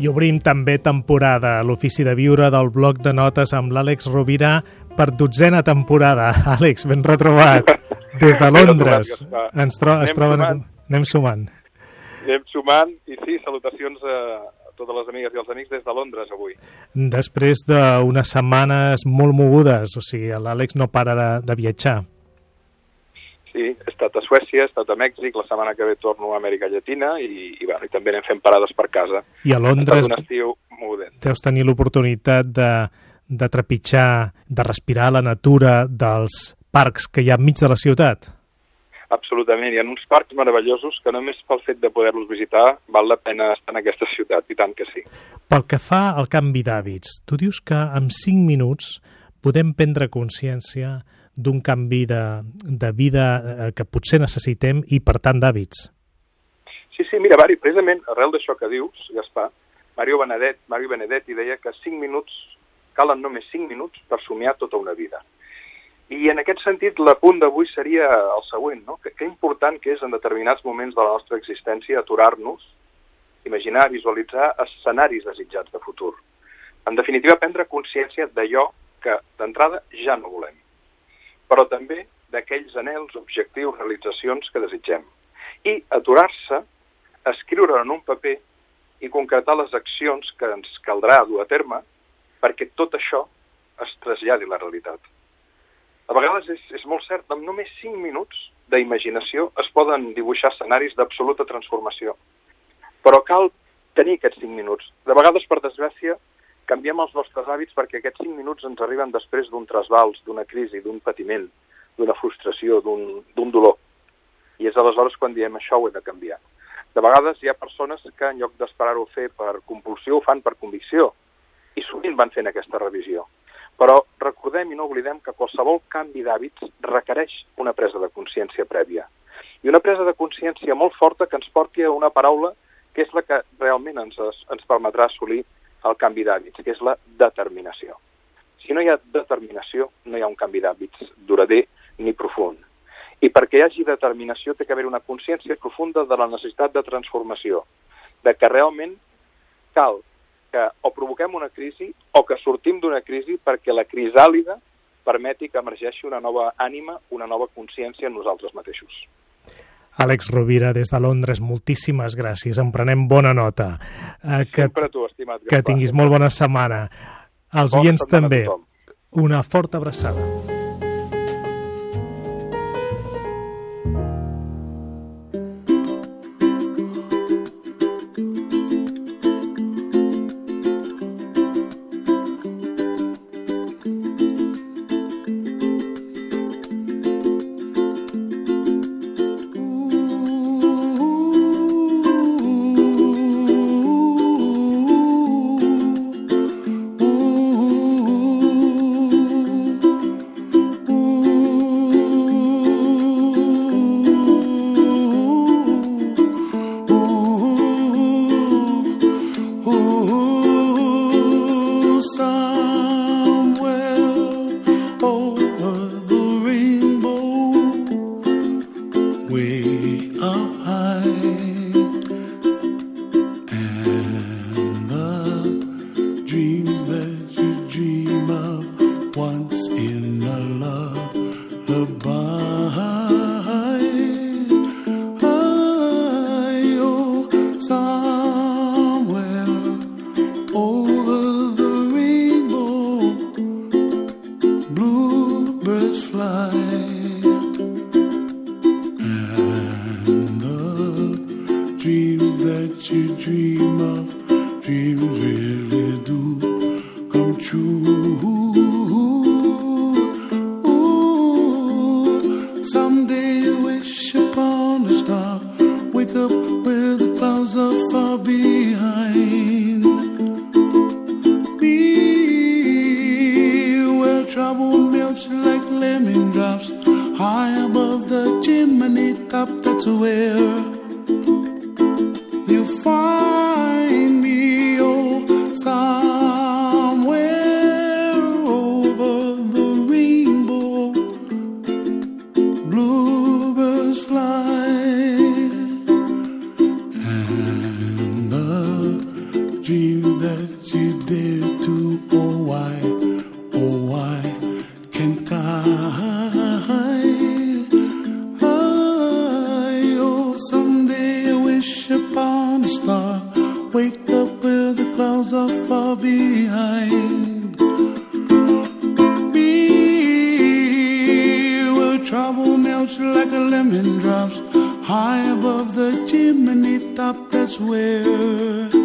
I obrim també temporada a l'Ofici de Viure del bloc de notes amb l'Àlex Rovira per dotzena temporada. Àlex, ben retrobat des de Londres. Ens tro es troben... sumant. Anem sumant. Anem sumant i sí, salutacions a totes les amigues i els amics des de Londres avui. Després d'unes setmanes molt mogudes, o sigui, l'Àlex no para de, de viatjar. Sí, he estat a Suècia, he estat a Mèxic, la setmana que ve torno a Amèrica Llatina i, i, bueno, i també anem fent parades per casa. I a Londres un estiu deus tenir l'oportunitat de, de trepitjar, de respirar la natura dels parcs que hi ha enmig de la ciutat. Absolutament. Hi ha uns parcs meravellosos que només pel fet de poder-los visitar val la pena estar en aquesta ciutat, i tant que sí. Pel que fa al canvi d'hàbits, tu dius que en 5 minuts podem prendre consciència d'un canvi de, de vida eh, que potser necessitem i, per tant, d'hàbits. Sí, sí, mira, Mari, precisament arrel d'això que dius, Gaspar, Mario Benedet, Mario Benedetti deia que 5 minuts, calen només 5 minuts per somiar tota una vida. I en aquest sentit, l'apunt d'avui seria el següent, no? Que, que important que és en determinats moments de la nostra existència aturar-nos, imaginar, visualitzar escenaris desitjats de futur. En definitiva, prendre consciència d'allò que, d'entrada, ja no volem. Però també d'aquells anells, objectius, realitzacions que desitgem. I aturar-se, escriure en un paper i concretar les accions que ens caldrà dur a terme perquè tot això es traslladi a la realitat. A vegades és, és molt cert, amb només 5 minuts d'imaginació es poden dibuixar escenaris d'absoluta transformació. Però cal tenir aquests 5 minuts. De vegades, per desgràcia, canviem els nostres hàbits perquè aquests 5 minuts ens arriben després d'un trasbals, d'una crisi, d'un patiment, d'una frustració, d'un dolor. I és aleshores quan diem això ho he de canviar. De vegades hi ha persones que en lloc d'esperar-ho fer per compulsió ho fan per convicció i sovint van fent aquesta revisió. Però recordem i no oblidem que qualsevol canvi d'hàbits requereix una presa de consciència prèvia. I una presa de consciència molt forta que ens porti a una paraula que és la que realment ens, ens permetrà assolir el canvi d'hàbits, que és la determinació. Si no hi ha determinació, no hi ha un canvi d'hàbits durader ni profund. I perquè hi hagi determinació té que haver una consciència profunda de la necessitat de transformació, de que realment cal que o provoquem una crisi o que sortim d'una crisi perquè la crisàlida permeti que emergeixi una nova ànima, una nova consciència en nosaltres mateixos. Àlex Rovira, des de Londres, moltíssimes gràcies. En prenem bona nota. Eh, que, Sempre tu, estimat que tinguis molt bona setmana. Els oients també. Una forta abraçada. That you dream of once in a lullaby. Oh, somewhere over the rainbow, bluebirds fly, and the dreams that you dream of, dreams really High above the chimney top, that's where you find me. Oh, somewhere over the rainbow, bluebirds fly, and the dream that you did. Are far behind. Be where trouble melts like a lemon drops high above the chimney top. That's where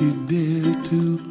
you dare to